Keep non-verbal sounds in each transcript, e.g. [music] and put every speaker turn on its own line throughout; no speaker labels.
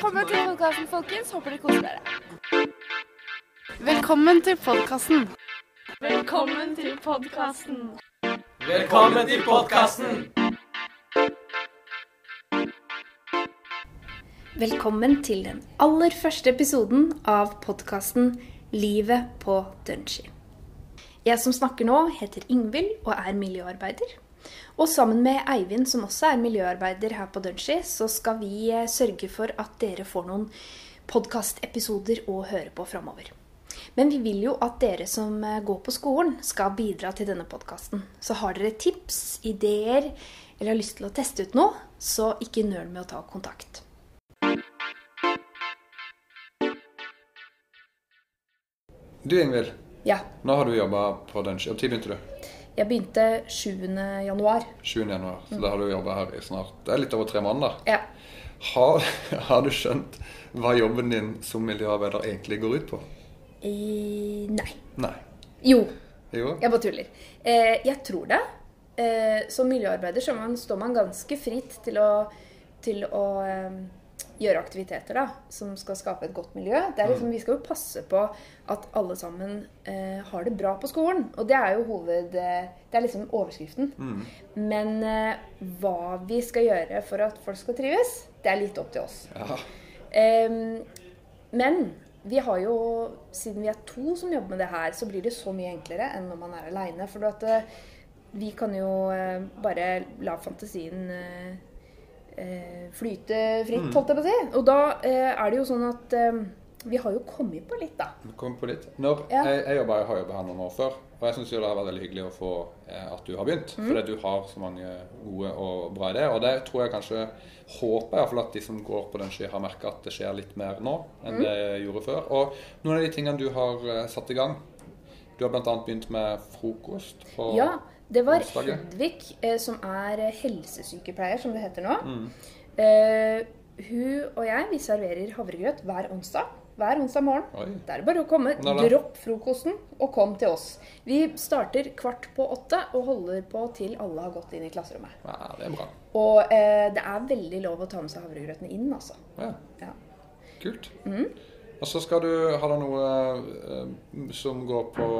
Velkommen til podkasten, folkens. Håper dere koser dere. Velkommen til podkasten. Velkommen til podkasten.
Velkommen til podkasten!
Velkommen til den aller første episoden av podkasten Livet på Dungy. Jeg som snakker nå, heter Ingvild og er miljøarbeider. Og sammen med Eivind, som også er miljøarbeider her på Dunchy, så skal vi eh, sørge for at dere får noen podkastepisoder å høre på framover. Men vi vil jo at dere som eh, går på skolen, skal bidra til denne podkasten. Så har dere tips, ideer eller har lyst til å teste ut noe, så ikke nøl med å ta kontakt.
Du Ingvild,
Ja,
nå har du jobba på Dunchy. Når begynte du?
Jeg begynte 7. januar.
7. januar. Så da har du jobba her i snart Det er litt over tre måneder.
Ja.
Har, [laughs] har du skjønt hva jobben din som miljøarbeider egentlig går ut på?
Eh, nei.
Nei.
Jo,
Jo?
jeg bare tuller. Eh, jeg tror det. Eh, som miljøarbeider så man, står man ganske fritt til å, til å eh, gjøre aktiviteter da, som skal skape et godt miljø. Er liksom, Vi skal jo passe på at alle sammen eh, har det bra på skolen. Og det er jo hoved... eh, Det er liksom overskriften. Men eh, hva vi skal gjøre for at folk skal trives, det er litt opp til oss.
Ja.
Eh, men vi har jo, siden vi er to som jobber med det her, så blir det så mye enklere enn når man er aleine. For at eh, vi kan jo eh, bare la fantasien flyte fritt, holdt jeg på å si. Og da eh, er det jo sånn at eh, vi har jo kommet på litt, da.
Kom på litt. Når,
Ja.
Jeg, jeg jobber, har jobba her noen år før, og jeg syns det har vært veldig hyggelig å få eh, at du har begynt.
Mm.
Fordi du har så mange gode og bra ideer. Og det tror jeg kanskje Håper jeg i hvert fall at de som går på den skia, har merka at det skjer litt mer nå enn
Mm.
det gjorde før. Og noen av de tingene du har eh, satt i gang Du har bl.a. begynt med frokost på
Ja, det var. Hedvig, eh, som er eh, helsesykepleier, som det heter nå.
Mm.
Eh, hun og jeg vi serverer havregrøt hver onsdag. Hver onsdag morgen.
Oi.
Det er bare å komme. Dropp frokosten og kom til oss. Vi starter kvart på åtte og holder på til alle har gått inn i klasserommet.
Ja, det er bra.
Og eh, det er veldig lov å ta med seg havregrøtene inn, altså.
Ja,
Ja.
kult.
Mm.
Og så skal du ha deg noe eh, som går på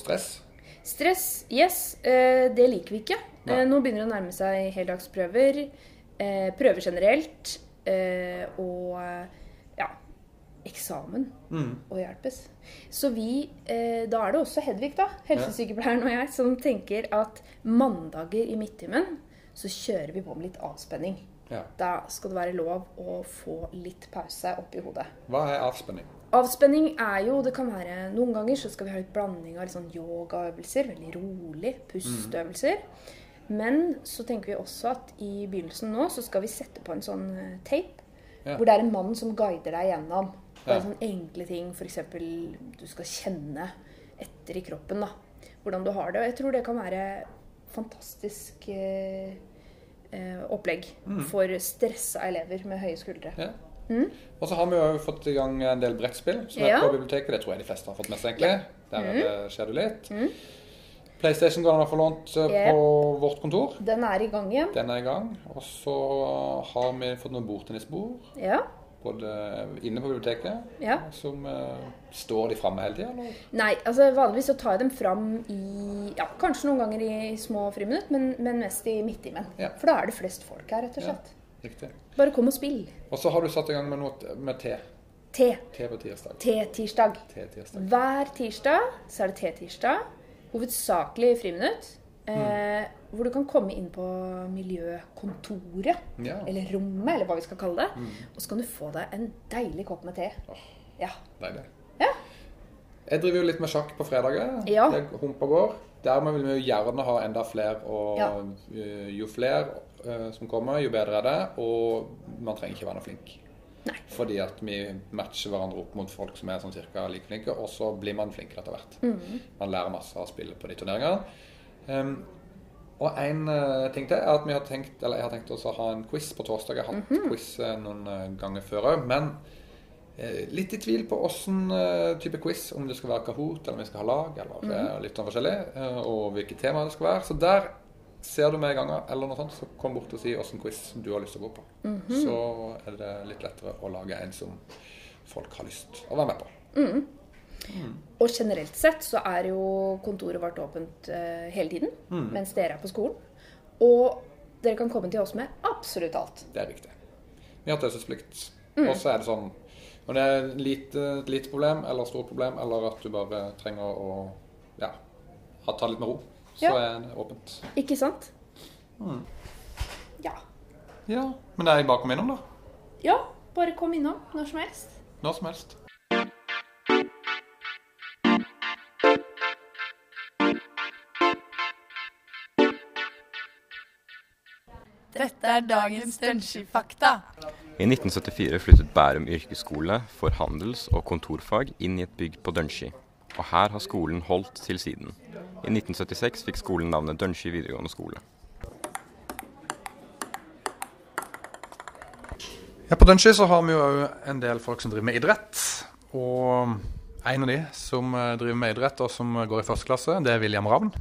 stress.
Stress, yes, eh, det liker vi ikke.
Nei.
Eh, nå begynner det å nærme seg heldagsprøver, eh, prøver generelt, og ja, eksamen
Mm.
å hjelpes. Så vi, da er det også Hedvig, da, helsesykepleieren og jeg, som tenker at mandager i midttimen så kjører vi på med litt avspenning.
Ja.
Da skal det være lov å få litt pause oppi hodet.
Hva er avspenning?
Avspenning er jo Det kan være Noen ganger så skal vi ha litt blanding av litt sånn yogaøvelser. Veldig rolig. Pusteøvelser. Men så tenker vi også at i begynnelsen nå så skal vi sette på en sånn eh, tape.
Ja.
Hvor det er en mann som guider deg gjennom. Bare
Ja.
sånne enkle ting. F.eks. du skal kjenne etter i kroppen da, hvordan du har det. Og jeg tror det kan være fantastisk eh, eh, opplegg for stressa elever med høye skuldre.
Ja. Og så har vi jo fått i gang en del brettspill som er
Ja.
på biblioteket. Det tror jeg de fleste har fått med seg, egentlig. Der mm. skjer det litt. PlayStation går an å få lånt eh, på vårt kontor.
Den er i gang igjen.
Den er i gang. Og så har vi fått noen bordtennisbord,
Ja.
Både inne på biblioteket,
ja.
som uh, står de framme hele tida.
Nei, altså vanligvis så tar jeg dem fram i ja, Kanskje noen ganger i små friminutt, men, men mest i midttimen.
Ja.
For da er det flest folk her, rett og slett.
Riktig.
Bare kom og spill.
Og så har du satt i gang med noe med te.
Te.
Te på tirsdag.
Te-tirsdag.
Te-tirsdag.
Hver tirsdag så er det te-tirsdag. Hovedsakelig friminutt. Eh, hvor du kan komme inn på miljøkontoret.
Ja.
Eller rommet, eller hva vi skal kalle det. Og så kan du få deg en deilig kopp med te. Ja.
Deilig.
Ja.
Jeg driver jo litt med sjakk på fredager.
Ja.
Det humper går. Dermed vil vi jo gjerne ha enda flere, og eh, jo flere eh, som kommer, jo bedre er det. Og man trenger ikke være noe flink.
Nei.
Fordi at vi matcher hverandre opp mot folk som er sånn cirka like flinke, og så blir man flinkere etter hvert.
Mm.
Man lærer masse av spille på de turneringene. Um, og en eh, ting til er at vi har tenkt, eller jeg har tenkt også å ha en quiz på torsdag. Jeg har hatt
Mhm.
quiz eh, noen eh, ganger før òg. Men litt i tvil på åssen type quiz. Om det skal være Kahoot, eller om vi skal ha lag, eller
Mhm.
er litt sånn forskjellig. og hvilke temaer det skal være. Så der ser du meg i gangen, eller noe sånt, så kom bort og si åssen quiz du har lyst til å gå på.
Mm -hmm.
Så er det litt lettere å lage en som folk har lyst til å være med på.
Mm. Mm. Og generelt sett så er jo kontoret vårt åpent uh, hele tiden mm. mens dere er på skolen. Og dere kan komme til oss med absolutt alt.
Det er riktig. Vi har taushetsplikt. Mm. Og så er det sånn når det er et lite, lite problem eller stort problem, eller at du bare trenger å ja, ta litt med ro, så ja. er det åpent.
Ikke sant?
Mm.
Ja.
Ja, Men det er bare å komme innom, da?
Ja, bare kom innom når som helst.
Når som helst.
Dette er dagens Dønski-fakta.
I 1974 flyttet Bærum yrkesskole for handels- og kontorfag inn i et bygg på Dønski. Og her har skolen holdt til siden. I 1976 fikk skolen navnet Dønski videregående skole.
Ja, På Dønski så har vi jo en del folk som driver med idrett. Og en av de som eh, driver med idrett og som går i første klasse, det er William Ravn.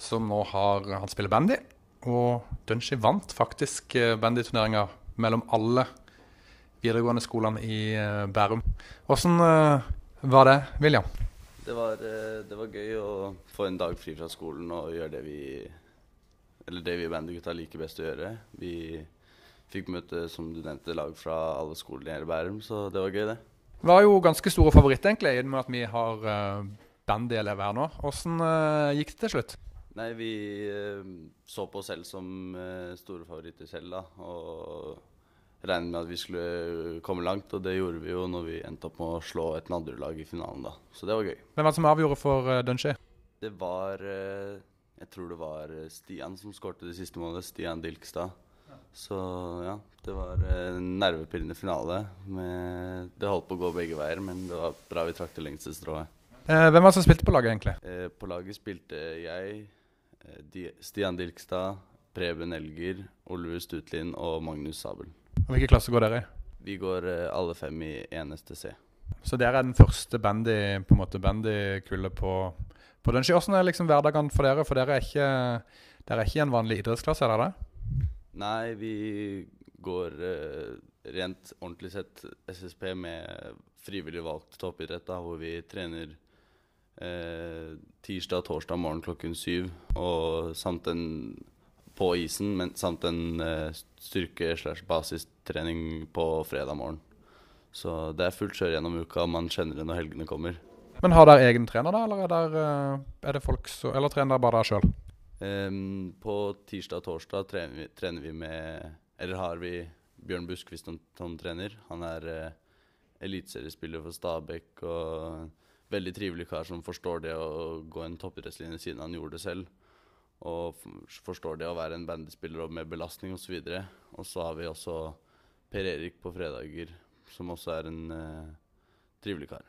Som nå har Han spiller bandy. Og Dønski vant faktisk eh, bandyturneringa mellom alle videregående skolene i eh, Bærum. Åssen eh, var det, William?
Det var, det var, gøy å få en dag fri fra skolen og gjøre det vi Eller det vi bandygutta liker best å gjøre. Vi fikk møte, som du nevnte, lag fra alle skolene i hele Bærum, så det var gøy, det.
Vi var jo ganske store favoritter, egentlig, i og med at vi har bandyelever her nå. Åssen gikk det til slutt?
Nei, vi uh, så på oss selv som uh, store favoritter selv, da. Og regnet med at vi skulle komme langt, og det gjorde vi jo når vi endte opp med å slå et lag i finalen, da. Så det var gøy.
Hvem var det som avgjorde for uh,
Det var Jeg tror det var Stian som skårte det siste målet. Stian Dilkstad. Så ja, det var en nervepirrende finale. Med, det holdt på å gå begge veier, men det var bra vi trakk det lengste strået.
Eh, hvem var det som spilte på laget, egentlig?
Eh, på laget spilte jeg, Eh, Stian Dilkstad, Preben Elger, Oliver Stutlin og Magnus Sabel.
Og Hvilke klasser går dere i?
Vi går uh, alle fem i eneste C.
Så dere er den første bandykullet på måte bandykullet på, på Dunshee. Hvordan er liksom hverdagen for dere? For dere er ikke, dere er ikke en vanlig idrettsklasse, er dere det?
Nei, vi går uh, rent ordentlig sett SSP med frivillig valgt toppidrett, da, hvor vi trener eh, tirsdag og torsdag morgen klokken syv. Og samt en på isen, men samt en eh, styrke- slash basistrening på fredag morgen. Så det er fullt kjør gjennom uka. Man kjenner det når helgene kommer.
Men har dere egen trener, da, eller er, der, eh, er det folk så, eller trener dere bare dere sjøl?
Um, på tirsdag og torsdag trener vi, trener vi, med Eller har vi Bjørn Buskvist som, som trener. Han er uh, eliteseriespiller for Stabæk og veldig trivelig kar som forstår det å gå en toppidrettslinje siden han gjorde det selv. Og forstår det å være en bandyspiller med belastning osv. Og, så og så har vi også Per Erik på fredager, som også er en uh, trivelig kar.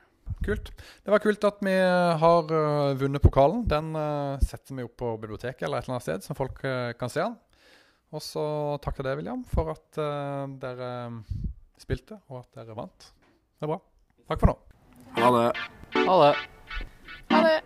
Kult. Det var kult at vi har uh, vunnet pokalen. Den uh, setter vi opp på biblioteket eller et eller annet sted, så folk kan se den. Og så takk til deg, William, for at dere spilte, og at dere vant. Det er bra. Takk for nå.
Ha det. Hold up. Hold it.